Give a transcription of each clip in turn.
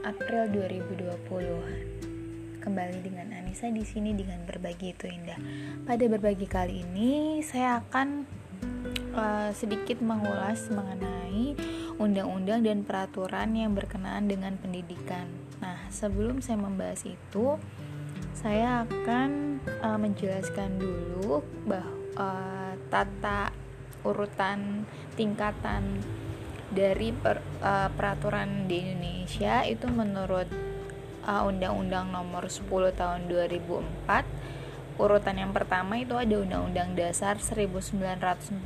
April 2020. Kembali dengan Anissa di sini dengan berbagi itu indah. Pada berbagi kali ini saya akan uh, sedikit mengulas mengenai undang-undang dan peraturan yang berkenaan dengan pendidikan. Nah, sebelum saya membahas itu, saya akan uh, menjelaskan dulu bahwa uh, tata urutan tingkatan dari per, uh, peraturan di Indonesia itu menurut uh, Undang-Undang Nomor 10 Tahun 2004 urutan yang pertama itu ada Undang-Undang Dasar 1945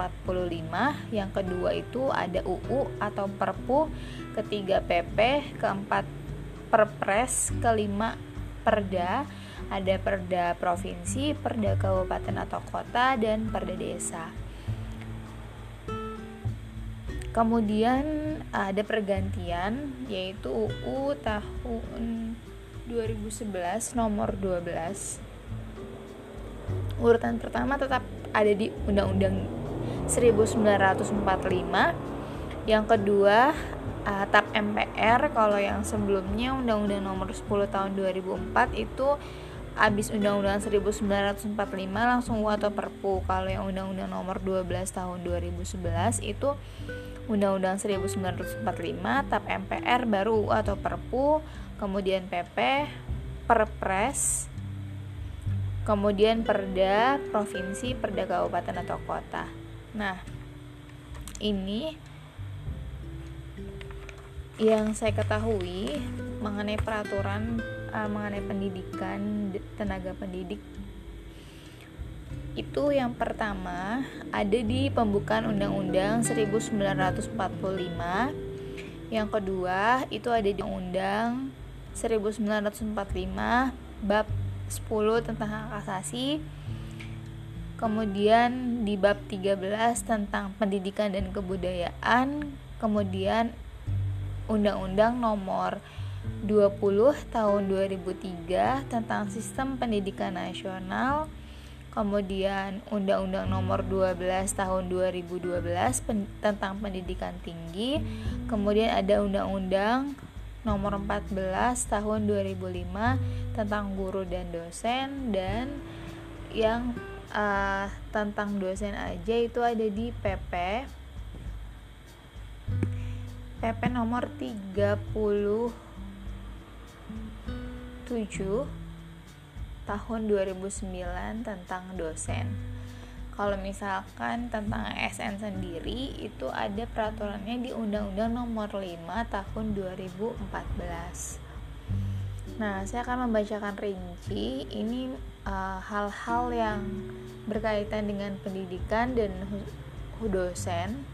yang kedua itu ada UU atau Perpu ketiga PP keempat Perpres kelima Perda ada Perda Provinsi, Perda Kabupaten atau Kota dan Perda Desa Kemudian ada pergantian yaitu UU tahun 2011 nomor 12. Urutan pertama tetap ada di Undang-Undang 1945. Yang kedua uh, TAP MPR kalau yang sebelumnya Undang-Undang nomor 10 tahun 2004 itu abis Undang-Undang 1945 langsung UU atau Perpu. Kalau yang Undang-Undang nomor 12 tahun 2011 itu Undang-Undang 1945, TAP MPR baru atau Perpu, kemudian PP, Perpres, kemudian Perda provinsi, Perda kabupaten atau kota. Nah, ini yang saya ketahui mengenai peraturan uh, mengenai pendidikan tenaga pendidik. Itu yang pertama ada di pembukaan Undang-Undang 1945 yang kedua itu ada di Undang 1945 bab 10 tentang hak asasi. Kemudian di bab 13 tentang pendidikan dan kebudayaan. Kemudian Undang-Undang nomor 20 tahun 2003 tentang sistem pendidikan nasional kemudian Undang-Undang Nomor 12 Tahun 2012 pen tentang pendidikan tinggi, kemudian ada Undang-Undang Nomor 14 Tahun 2005 tentang guru dan dosen dan yang uh, tentang dosen aja itu ada di PP PP nomor 37 tahun 2009 tentang dosen. Kalau misalkan tentang ASN sendiri itu ada peraturannya di Undang-Undang Nomor 5 tahun 2014. Nah, saya akan membacakan rinci ini eh, hal-hal uh, yang berkaitan dengan pendidikan dan dosen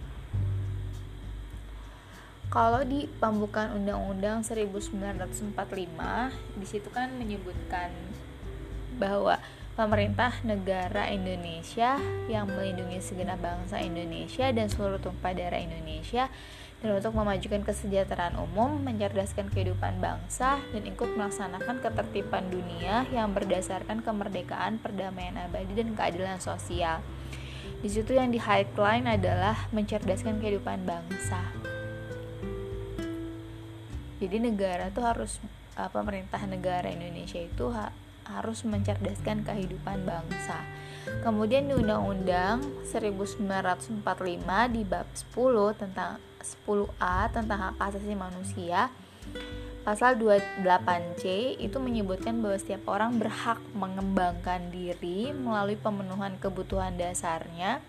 kalau di pembukaan Undang-Undang 1945 di situ kan menyebutkan bahwa pemerintah negara Indonesia yang melindungi segenap bangsa Indonesia dan seluruh tumpah darah Indonesia dan untuk memajukan kesejahteraan umum, mencerdaskan kehidupan bangsa, dan ikut melaksanakan ketertiban dunia yang berdasarkan kemerdekaan, perdamaian abadi, dan keadilan sosial. Di situ yang di highline adalah mencerdaskan kehidupan bangsa. Jadi negara tuh harus pemerintah negara Indonesia itu harus mencerdaskan kehidupan bangsa. Kemudian di Undang-Undang 1945 di bab 10 tentang 10A tentang hak asasi manusia Pasal 28C itu menyebutkan bahwa setiap orang berhak mengembangkan diri melalui pemenuhan kebutuhan dasarnya,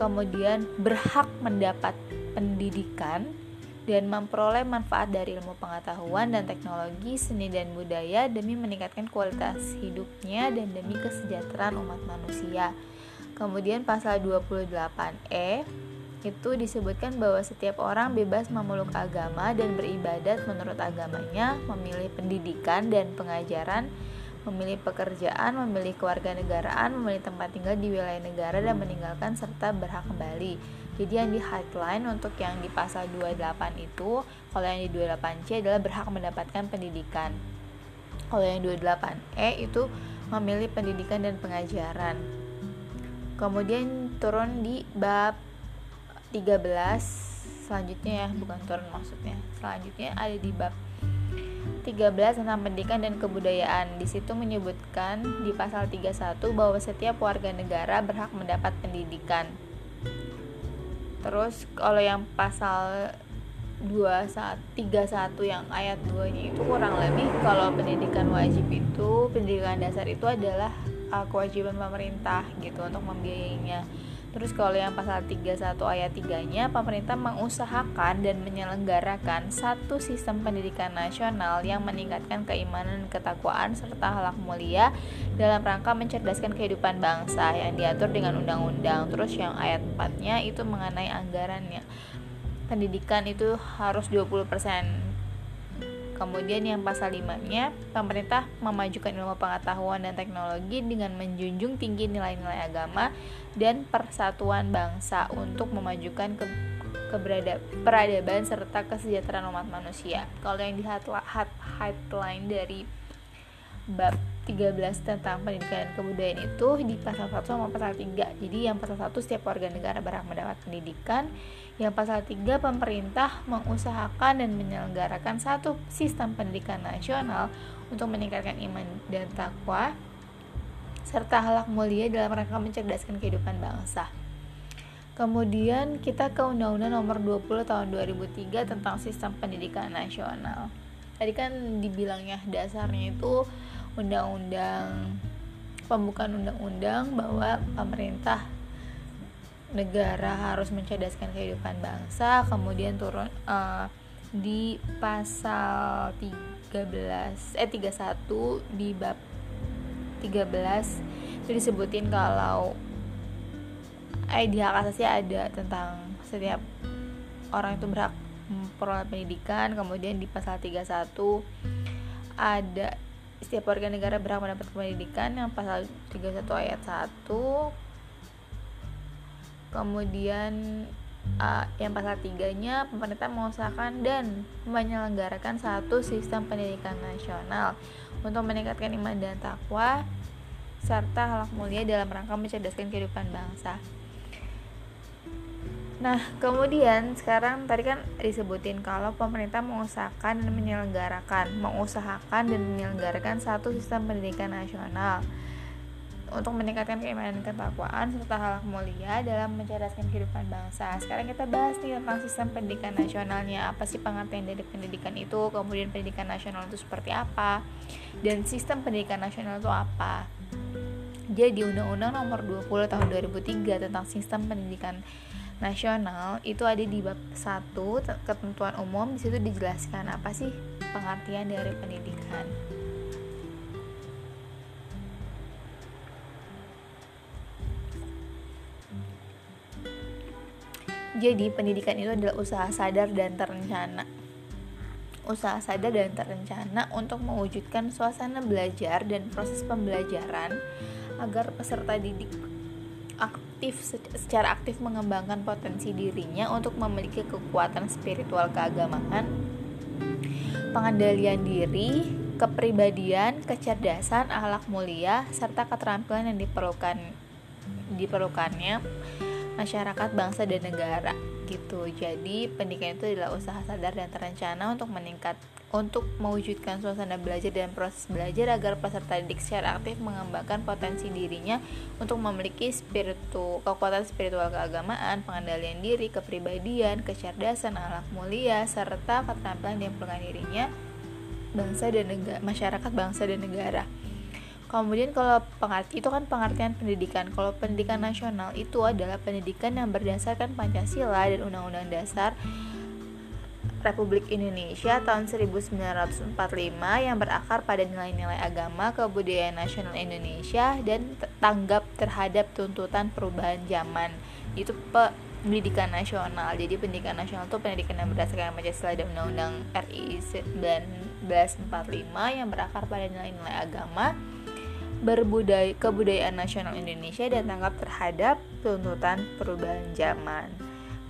kemudian berhak mendapat pendidikan, dan memperoleh manfaat dari ilmu pengetahuan dan teknologi, seni dan budaya demi meningkatkan kualitas hidupnya dan demi kesejahteraan umat manusia. Kemudian pasal 28E itu disebutkan bahwa setiap orang bebas memeluk agama dan beribadat menurut agamanya, memilih pendidikan dan pengajaran, memilih pekerjaan, memilih kewarganegaraan, memilih tempat tinggal di wilayah negara dan meninggalkan serta berhak kembali. Jadi yang di headline untuk yang di pasal 28 itu kalau yang di 28C adalah berhak mendapatkan pendidikan. Kalau yang 28E itu memilih pendidikan dan pengajaran. Kemudian turun di bab 13 selanjutnya ya bukan turun maksudnya. Selanjutnya ada di bab 13 tentang pendidikan dan kebudayaan. Di situ menyebutkan di pasal 31 bahwa setiap warga negara berhak mendapat pendidikan. Terus kalau yang pasal 21 31 yang ayat 2-nya itu kurang lebih kalau pendidikan wajib itu pendidikan dasar itu adalah uh, kewajiban pemerintah gitu untuk membiayainya Terus kalau yang pasal 31 ayat 3-nya, pemerintah mengusahakan dan menyelenggarakan satu sistem pendidikan nasional yang meningkatkan keimanan dan ketakwaan serta halak mulia dalam rangka mencerdaskan kehidupan bangsa yang diatur dengan undang-undang. Terus yang ayat 4-nya itu mengenai anggarannya. Pendidikan itu harus 20% Kemudian yang pasal 5-nya, pemerintah memajukan ilmu pengetahuan dan teknologi dengan menjunjung tinggi nilai-nilai agama dan persatuan bangsa untuk memajukan ke keberada peradaban serta kesejahteraan umat manusia. Kalau yang di headline dari bab 13 tentang pendidikan dan kebudayaan itu di pasal 1 sama pasal 3. Jadi yang pasal 1 setiap warga negara berhak mendapat pendidikan, yang pasal 3 pemerintah mengusahakan dan menyelenggarakan satu sistem pendidikan nasional untuk meningkatkan iman dan takwa serta halak mulia dalam rangka mencerdaskan kehidupan bangsa. Kemudian kita ke Undang-Undang Nomor 20 Tahun 2003 tentang Sistem Pendidikan Nasional. Tadi kan dibilangnya dasarnya itu undang-undang pembukaan undang-undang bahwa pemerintah negara harus mencerdaskan kehidupan bangsa kemudian turun uh, di pasal 13 eh 31 di bab 13 itu disebutin kalau eh di hak asasi ada tentang setiap orang itu berhak memperoleh pendidikan kemudian di pasal 31 ada setiap warga negara berhak mendapat pendidikan yang pasal 31 ayat 1 kemudian uh, yang pasal tiganya pemerintah mengusahakan dan menyelenggarakan satu sistem pendidikan nasional untuk meningkatkan iman dan takwa serta halak mulia dalam rangka mencerdaskan kehidupan bangsa. Nah, kemudian sekarang tadi kan disebutin kalau pemerintah mengusahakan dan menyelenggarakan, mengusahakan dan menyelenggarakan satu sistem pendidikan nasional untuk meningkatkan keimanan ketakwaan serta halak mulia dalam mencerdaskan kehidupan bangsa. Sekarang kita bahas nih tentang sistem pendidikan nasionalnya. Apa sih pengertian dari pendidikan itu? Kemudian pendidikan nasional itu seperti apa? Dan sistem pendidikan nasional itu apa? Jadi Undang-Undang Nomor 20 Tahun 2003 tentang Sistem Pendidikan Nasional itu ada di bab 1 ketentuan umum di situ dijelaskan apa sih pengertian dari pendidikan. Jadi, pendidikan itu adalah usaha sadar dan terencana. Usaha sadar dan terencana untuk mewujudkan suasana belajar dan proses pembelajaran agar peserta didik aktif secara aktif mengembangkan potensi dirinya untuk memiliki kekuatan spiritual keagamaan, pengendalian diri, kepribadian, kecerdasan, akhlak mulia, serta keterampilan yang diperlukan diperlukannya masyarakat, bangsa dan negara gitu. Jadi pendidikan itu adalah usaha sadar dan terencana untuk meningkat untuk mewujudkan suasana belajar dan proses belajar agar peserta didik secara aktif mengembangkan potensi dirinya untuk memiliki spiritu kekuatan spiritual keagamaan, pengendalian diri, kepribadian, kecerdasan, alat mulia, serta keterampilan yang dirinya bangsa dan negara, masyarakat bangsa dan negara. Kemudian kalau pengerti itu kan pengertian pendidikan. Kalau pendidikan nasional itu adalah pendidikan yang berdasarkan Pancasila dan Undang-Undang Dasar Republik Indonesia tahun 1945 yang berakar pada nilai-nilai agama, kebudayaan nasional Indonesia dan tanggap terhadap tuntutan perubahan zaman. Itu pendidikan nasional. Jadi pendidikan nasional itu pendidikan yang berdasarkan Pancasila dan Undang-Undang RI 1945 yang berakar pada nilai-nilai agama, berbudaya kebudayaan nasional Indonesia dan tanggap terhadap tuntutan perubahan zaman.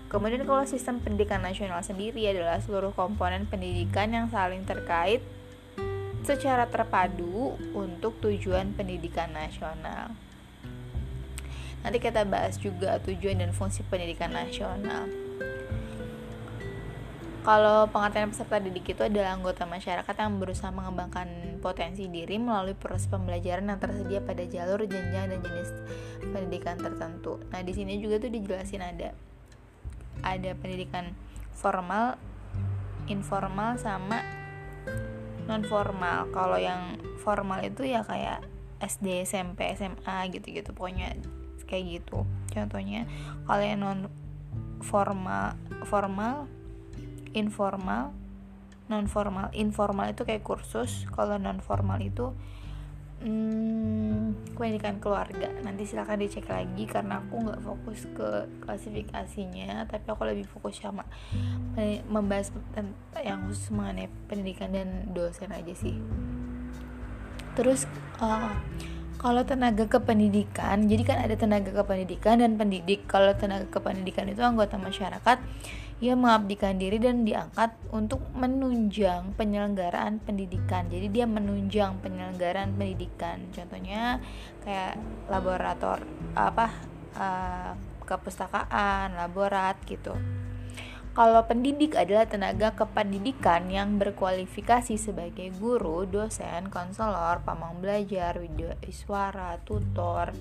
Kemudian kalau sistem pendidikan nasional sendiri adalah seluruh komponen pendidikan yang saling terkait secara terpadu untuk tujuan pendidikan nasional. Nanti kita bahas juga tujuan dan fungsi pendidikan nasional. Kalau pengertian peserta didik itu adalah anggota masyarakat yang berusaha mengembangkan potensi diri melalui proses pembelajaran yang tersedia pada jalur jenjang dan jenis pendidikan tertentu. Nah, di sini juga tuh dijelasin ada ada pendidikan formal, informal sama non formal. Kalau yang formal itu ya kayak SD, SMP, SMA gitu-gitu pokoknya kayak gitu. Contohnya kalau yang non formal formal informal non formal informal itu kayak kursus kalau non formal itu hmm, pendidikan keluarga. Nanti silahkan dicek lagi karena aku nggak fokus ke klasifikasinya tapi aku lebih fokus sama membahas yang khusus mengenai pendidikan dan dosen aja sih. Terus uh, kalau tenaga kependidikan jadi kan ada tenaga kependidikan dan pendidik. Kalau tenaga kependidikan itu anggota masyarakat ia mengabdikan diri dan diangkat untuk menunjang penyelenggaraan pendidikan. Jadi dia menunjang penyelenggaraan pendidikan. Contohnya kayak laborator apa uh, kepustakaan, laborat gitu. Kalau pendidik adalah tenaga kependidikan yang berkualifikasi sebagai guru, dosen, konselor, pamang belajar, video iswara, tutor,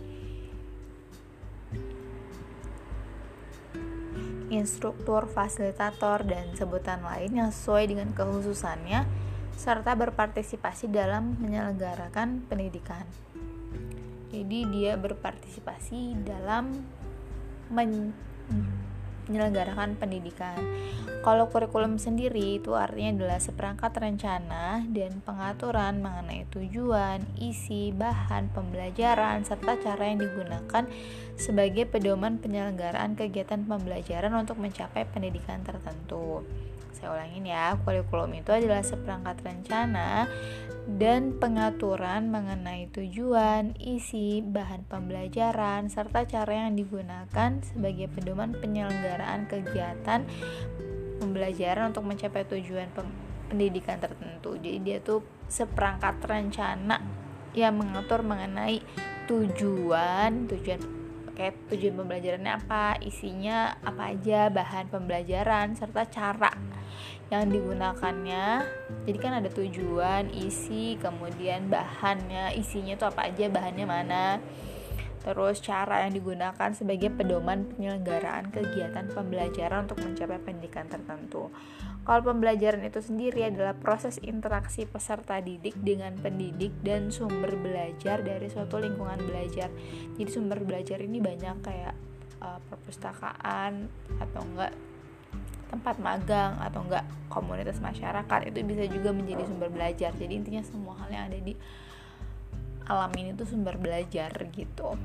instruktur, fasilitator, dan sebutan lain yang sesuai dengan kekhususannya serta berpartisipasi dalam menyelenggarakan pendidikan. Jadi dia berpartisipasi dalam men menyelenggarakan pendidikan. Kalau kurikulum sendiri itu artinya adalah seperangkat rencana dan pengaturan mengenai tujuan, isi, bahan pembelajaran, serta cara yang digunakan sebagai pedoman penyelenggaraan kegiatan pembelajaran untuk mencapai pendidikan tertentu. Saya ulangin ya, kurikulum itu adalah seperangkat rencana dan pengaturan mengenai tujuan, isi, bahan pembelajaran, serta cara yang digunakan sebagai pedoman penyelenggaraan kegiatan pembelajaran untuk mencapai tujuan pendidikan tertentu. Jadi dia tuh seperangkat rencana yang mengatur mengenai tujuan, tujuan kayak tujuan pembelajarannya apa, isinya apa aja, bahan pembelajaran serta cara yang digunakannya. Jadi kan ada tujuan, isi, kemudian bahannya, isinya tuh apa aja, bahannya mana terus cara yang digunakan sebagai pedoman penyelenggaraan kegiatan pembelajaran untuk mencapai pendidikan tertentu. Kalau pembelajaran itu sendiri adalah proses interaksi peserta didik dengan pendidik dan sumber belajar dari suatu lingkungan belajar. Jadi sumber belajar ini banyak kayak uh, perpustakaan atau enggak tempat magang atau enggak komunitas masyarakat itu bisa juga menjadi sumber belajar. Jadi intinya semua hal yang ada di alam ini tuh sumber belajar gitu.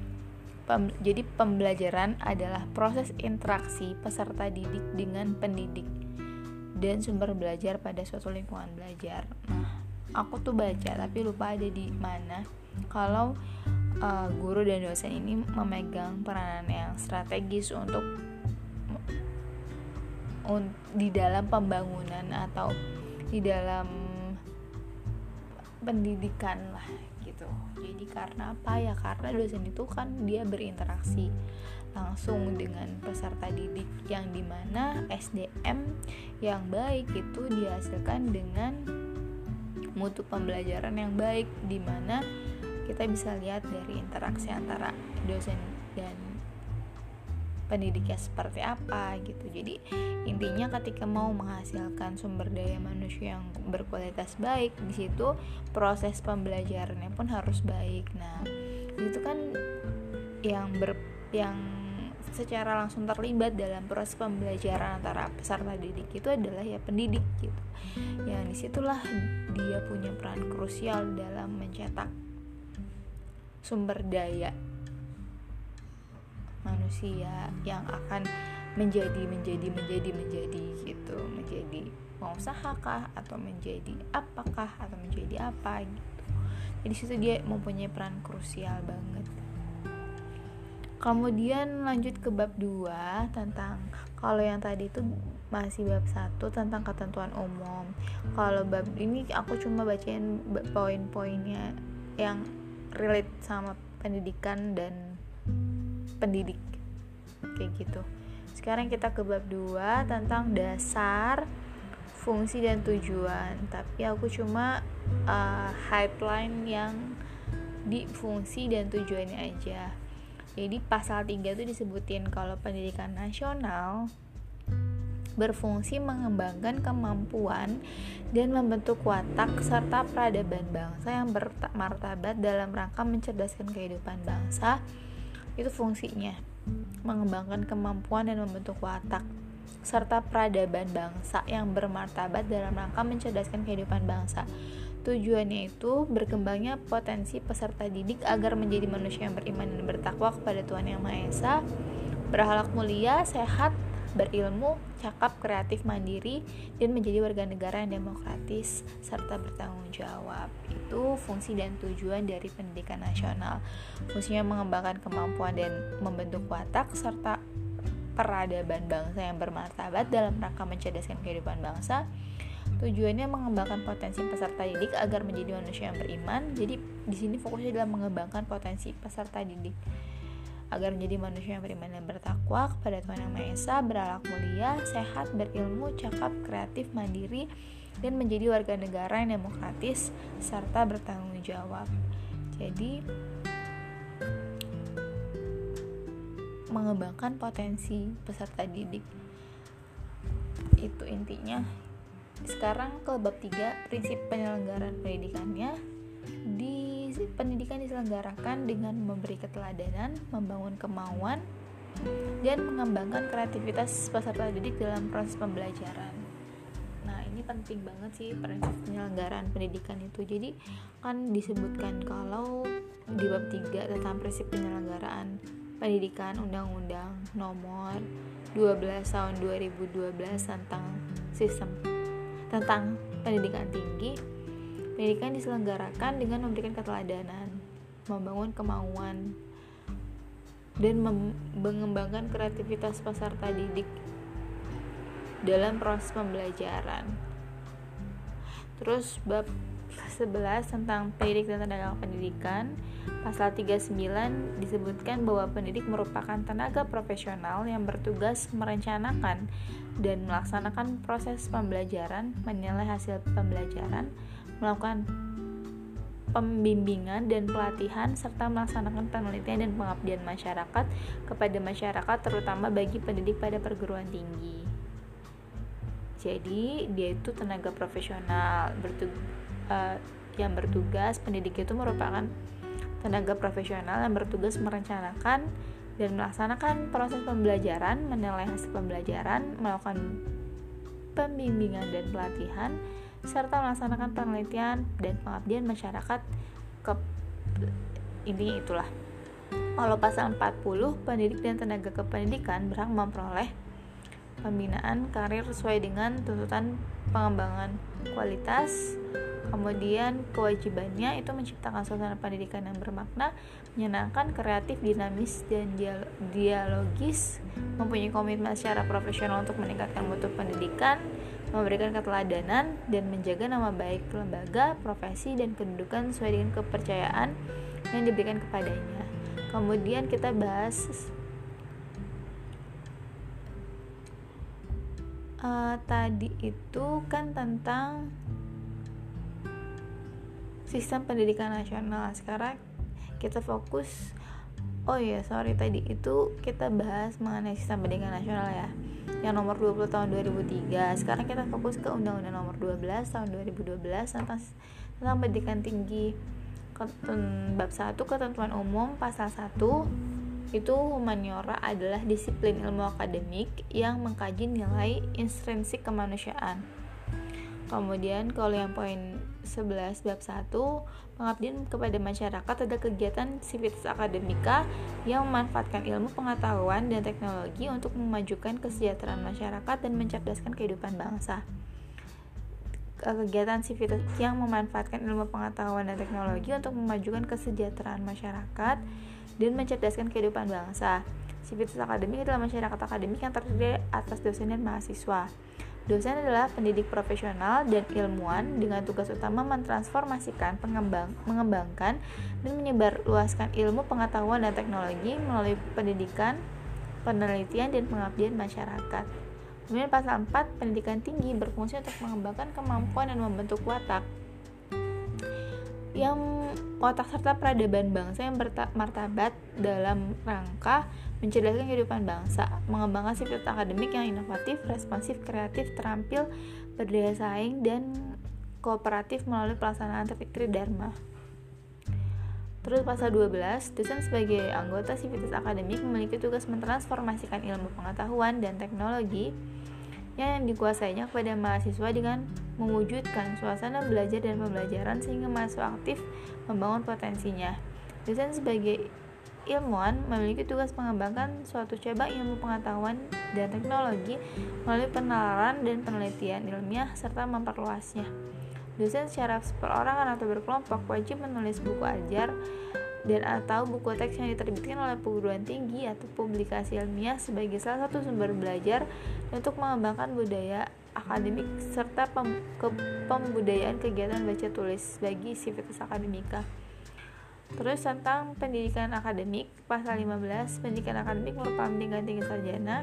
Pem, jadi pembelajaran adalah proses interaksi peserta didik dengan pendidik dan sumber belajar pada suatu lingkungan belajar. Nah, aku tuh baca tapi lupa ada di mana kalau uh, guru dan dosen ini memegang peranan yang strategis untuk un, di dalam pembangunan atau di dalam pendidikan lah gitu. Jadi karena apa? Ya karena dosen itu kan dia berinteraksi langsung dengan peserta didik yang di mana SDM yang baik itu dihasilkan dengan mutu pembelajaran yang baik di mana kita bisa lihat dari interaksi antara dosen dan pendidiknya seperti apa gitu. Jadi intinya ketika mau menghasilkan sumber daya manusia yang berkualitas baik di situ proses pembelajarannya pun harus baik. Nah itu kan yang ber yang secara langsung terlibat dalam proses pembelajaran antara peserta didik itu adalah ya pendidik gitu. Yang di situlah dia punya peran krusial dalam mencetak sumber daya manusia yang akan menjadi menjadi menjadi menjadi gitu. Menjadi pengusaha kah atau menjadi apakah atau menjadi apa gitu. Jadi situ dia mempunyai peran krusial banget. Kemudian lanjut ke bab 2 tentang kalau yang tadi itu masih bab 1 tentang ketentuan umum. Kalau bab ini aku cuma bacain poin-poinnya yang relate sama pendidikan dan pendidik. Kayak gitu. Sekarang kita ke bab 2 tentang dasar fungsi dan tujuan. Tapi aku cuma uh, headline yang di fungsi dan tujuannya aja. Jadi pasal 3 itu disebutin kalau pendidikan nasional berfungsi mengembangkan kemampuan dan membentuk watak serta peradaban bangsa yang bermartabat dalam rangka mencerdaskan kehidupan bangsa itu fungsinya mengembangkan kemampuan dan membentuk watak serta peradaban bangsa yang bermartabat dalam rangka mencerdaskan kehidupan bangsa. Tujuannya itu berkembangnya potensi peserta didik agar menjadi manusia yang beriman dan bertakwa kepada Tuhan Yang Maha Esa, berhalak mulia, sehat, berilmu, cakap, kreatif, mandiri, dan menjadi warga negara yang demokratis serta bertanggung jawab. Itu fungsi dan tujuan dari pendidikan nasional. Fungsinya mengembangkan kemampuan dan membentuk watak serta peradaban bangsa yang bermartabat dalam rangka mencerdaskan kehidupan bangsa. Tujuannya mengembangkan potensi peserta didik agar menjadi manusia yang beriman. Jadi di sini fokusnya adalah mengembangkan potensi peserta didik agar menjadi manusia yang beriman dan bertakwa kepada Tuhan Yang Maha Esa, berakhlak mulia, sehat, berilmu, cakap, kreatif, mandiri, dan menjadi warga negara yang demokratis serta bertanggung jawab. Jadi mengembangkan potensi peserta didik. Itu intinya. Sekarang ke bab 3 prinsip penyelenggaraan pendidikannya di pendidikan diselenggarakan dengan memberi keteladanan, membangun kemauan, dan mengembangkan kreativitas peserta didik dalam proses pembelajaran. Nah, ini penting banget sih prinsip penyelenggaraan pendidikan itu. Jadi, kan disebutkan kalau di bab 3 tentang prinsip penyelenggaraan pendidikan Undang-Undang Nomor 12 tahun 2012 tentang sistem tentang pendidikan tinggi Pendidikan diselenggarakan dengan memberikan keteladanan, membangun kemauan, dan mengembangkan kreativitas peserta didik dalam proses pembelajaran. Terus bab 11 tentang pendidik dan tenaga pendidikan Pasal 39 disebutkan bahwa pendidik merupakan tenaga profesional yang bertugas merencanakan dan melaksanakan proses pembelajaran, menilai hasil pembelajaran, melakukan pembimbingan dan pelatihan serta melaksanakan penelitian dan pengabdian masyarakat kepada masyarakat terutama bagi pendidik pada perguruan tinggi. Jadi dia itu tenaga profesional uh, yang bertugas pendidik itu merupakan tenaga profesional yang bertugas merencanakan dan melaksanakan proses pembelajaran, menilai hasil pembelajaran, melakukan pembimbingan dan pelatihan serta melaksanakan penelitian dan pengabdian masyarakat ke intinya itulah. Kalau pasal 40 pendidik dan tenaga kependidikan berhak memperoleh pembinaan karir sesuai dengan tuntutan pengembangan kualitas kemudian kewajibannya itu menciptakan suasana pendidikan yang bermakna menyenangkan, kreatif, dinamis, dan dialogis mempunyai komitmen secara profesional untuk meningkatkan mutu pendidikan memberikan keteladanan dan menjaga nama baik lembaga, profesi, dan kedudukan sesuai dengan kepercayaan yang diberikan kepadanya. Kemudian kita bahas uh, tadi itu kan tentang sistem pendidikan nasional. Sekarang kita fokus oh iya sorry tadi itu kita bahas mengenai sistem pendidikan nasional ya yang nomor 20 tahun 2003 sekarang kita fokus ke undang-undang nomor 12 tahun 2012 tentang tentang pendidikan tinggi. Bab 1 ketentuan umum pasal 1 itu humaniora adalah disiplin ilmu akademik yang mengkaji nilai intrinsik kemanusiaan. Kemudian kalau yang poin 11 bab 1 pengabdian kepada masyarakat ada kegiatan sivitas akademika yang memanfaatkan ilmu pengetahuan dan teknologi untuk memajukan kesejahteraan masyarakat dan mencerdaskan kehidupan bangsa kegiatan sivitas yang memanfaatkan ilmu pengetahuan dan teknologi untuk memajukan kesejahteraan masyarakat dan mencerdaskan kehidupan bangsa. Sivitas akademik adalah masyarakat akademik yang terdiri atas dosen dan mahasiswa. Dosen adalah pendidik profesional dan ilmuwan dengan tugas utama mentransformasikan, pengembang, mengembangkan, dan menyebarluaskan ilmu pengetahuan dan teknologi melalui pendidikan, penelitian, dan pengabdian masyarakat. Kemudian pasal 4, pendidikan tinggi berfungsi untuk mengembangkan kemampuan dan membentuk watak yang watak serta peradaban bangsa yang bermartabat dalam rangka mencerdaskan kehidupan bangsa, mengembangkan sifat akademik yang inovatif, responsif, kreatif, terampil, berdaya saing, dan kooperatif melalui pelaksanaan terpikir Dharma. Terus pasal 12, dosen sebagai anggota sivitas akademik memiliki tugas mentransformasikan ilmu pengetahuan dan teknologi yang dikuasainya kepada mahasiswa dengan mewujudkan suasana belajar dan pembelajaran sehingga mahasiswa aktif membangun potensinya. Dosen sebagai ilmuwan memiliki tugas mengembangkan suatu cabang ilmu pengetahuan dan teknologi melalui penalaran dan penelitian ilmiah serta memperluasnya. Dosen secara perorangan atau berkelompok wajib menulis buku ajar dan atau buku teks yang diterbitkan oleh perguruan tinggi atau publikasi ilmiah sebagai salah satu sumber belajar untuk mengembangkan budaya akademik serta pem ke pembudayaan kegiatan baca tulis bagi sivitas akademika. Terus tentang pendidikan akademik, pasal 15, pendidikan akademik merupakan pendidikan tinggi sarjana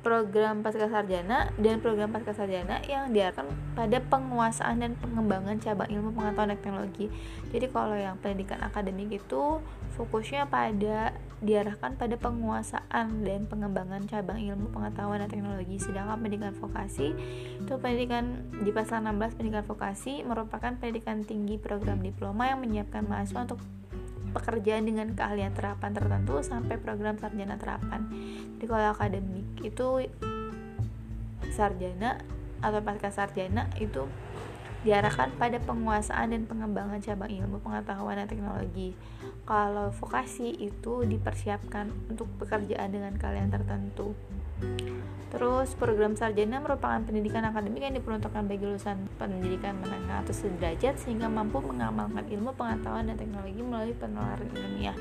program pasca sarjana dan program pasca sarjana yang diarahkan pada penguasaan dan pengembangan cabang ilmu pengetahuan teknologi. Jadi kalau yang pendidikan akademik itu fokusnya pada diarahkan pada penguasaan dan pengembangan cabang ilmu pengetahuan dan teknologi. Sedangkan pendidikan vokasi itu pendidikan di pasal 16 pendidikan vokasi merupakan pendidikan tinggi program diploma yang menyiapkan mahasiswa untuk pekerjaan dengan keahlian terapan tertentu sampai program sarjana terapan. Jadi kalau akademik itu sarjana atau pasca sarjana itu diarahkan pada penguasaan dan pengembangan cabang ilmu pengetahuan dan teknologi. Kalau vokasi itu dipersiapkan untuk pekerjaan dengan kalian tertentu. Terus program sarjana merupakan pendidikan akademik yang diperuntukkan bagi lulusan pendidikan menengah atau sederajat sehingga mampu mengamalkan ilmu pengetahuan dan teknologi melalui penularan ilmiah.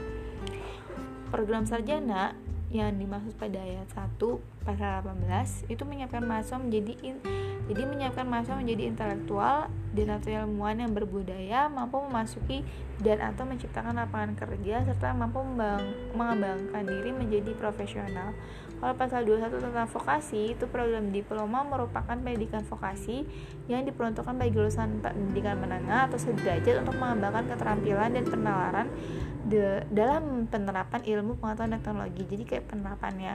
Program sarjana yang dimaksud pada ayat 1 pasal 18 itu menyiapkan mahasiswa menjadi in, jadi menyiapkan mahasiswa menjadi intelektual dan atau ilmuwan yang berbudaya mampu memasuki dan atau menciptakan lapangan kerja serta mampu mengembangkan diri menjadi profesional kalau pasal 21 tentang vokasi, itu program diploma merupakan pendidikan vokasi yang diperuntukkan bagi lulusan pendidikan menengah atau sederajat untuk mengembangkan keterampilan dan penalaran de dalam penerapan ilmu pengetahuan dan teknologi. Jadi kayak penerapannya.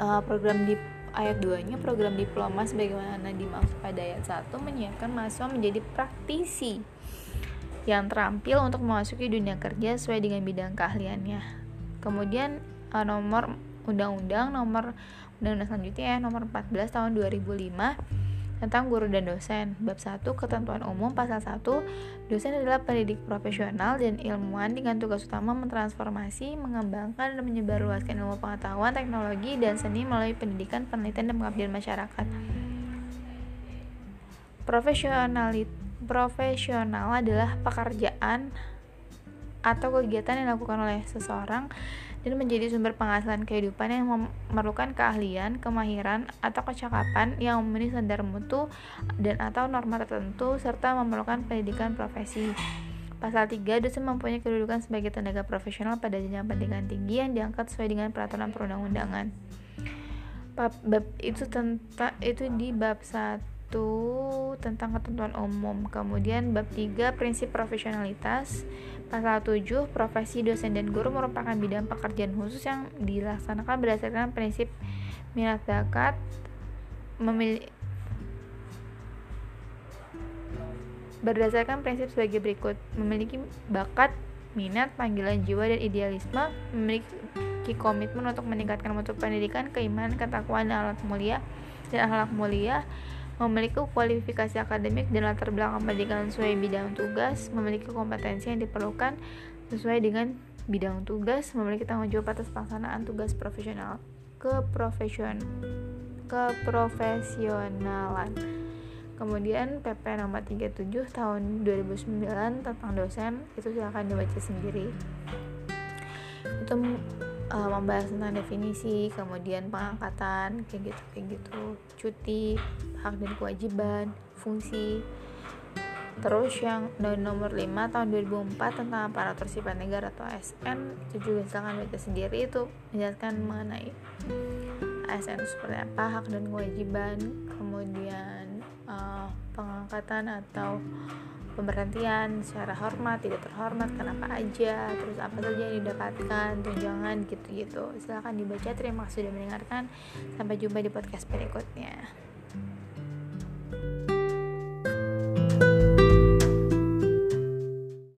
Uh, program di ayat 2-nya program diploma sebagaimana dimaksud pada ayat 1 menyiapkan mahasiswa menjadi praktisi yang terampil untuk memasuki dunia kerja sesuai dengan bidang keahliannya. Kemudian uh, nomor undang-undang nomor undang-undang selanjutnya ya nomor 14 tahun 2005 tentang guru dan dosen. Bab 1 ketentuan umum pasal 1 dosen adalah pendidik profesional dan ilmuwan dengan tugas utama mentransformasi, mengembangkan dan menyebarluaskan ilmu pengetahuan, teknologi dan seni melalui pendidikan, penelitian dan pengabdian masyarakat. Profesionalit profesional adalah pekerjaan atau kegiatan yang dilakukan oleh seseorang dan menjadi sumber penghasilan kehidupan yang memerlukan keahlian, kemahiran, atau kecakapan yang memenuhi standar mutu dan atau norma tertentu serta memerlukan pendidikan profesi. Pasal 3, dosen mempunyai kedudukan sebagai tenaga profesional pada jenjang pendidikan tinggi yang diangkat sesuai dengan peraturan perundang-undangan. Bab, bab itu tentang itu di bab 1 tentang ketentuan umum. Kemudian bab 3 prinsip profesionalitas. Pasal 7, profesi dosen dan guru merupakan bidang pekerjaan khusus yang dilaksanakan berdasarkan prinsip minat bakat memilih berdasarkan prinsip sebagai berikut memiliki bakat, minat, panggilan jiwa dan idealisme, memiliki komitmen untuk meningkatkan mutu pendidikan, keimanan, ketakwaan dan alat mulia dan akhlak mulia, memiliki kualifikasi akademik dan latar belakang pendidikan sesuai bidang tugas, memiliki kompetensi yang diperlukan sesuai dengan bidang tugas, memiliki tanggung jawab atas pelaksanaan tugas profesional, keprofesion, keprofesionalan. Kemudian PP nomor 37 tahun 2009 tentang dosen itu silahkan dibaca sendiri. Itu uh, membahas tentang definisi, kemudian pengangkatan, kayak gitu, kayak gitu, cuti, hak dan kewajiban, fungsi, terus yang nomor 5 tahun 2004 tentang aparatur sipil negara atau ASN itu juga silakan baca sendiri itu menjelaskan mengenai ASN seperti apa hak dan kewajiban kemudian uh, pengangkatan atau pemberhentian secara hormat tidak terhormat kenapa aja terus apa saja yang didapatkan tunjangan gitu-gitu. Silahkan dibaca terima kasih sudah mendengarkan. Sampai jumpa di podcast berikutnya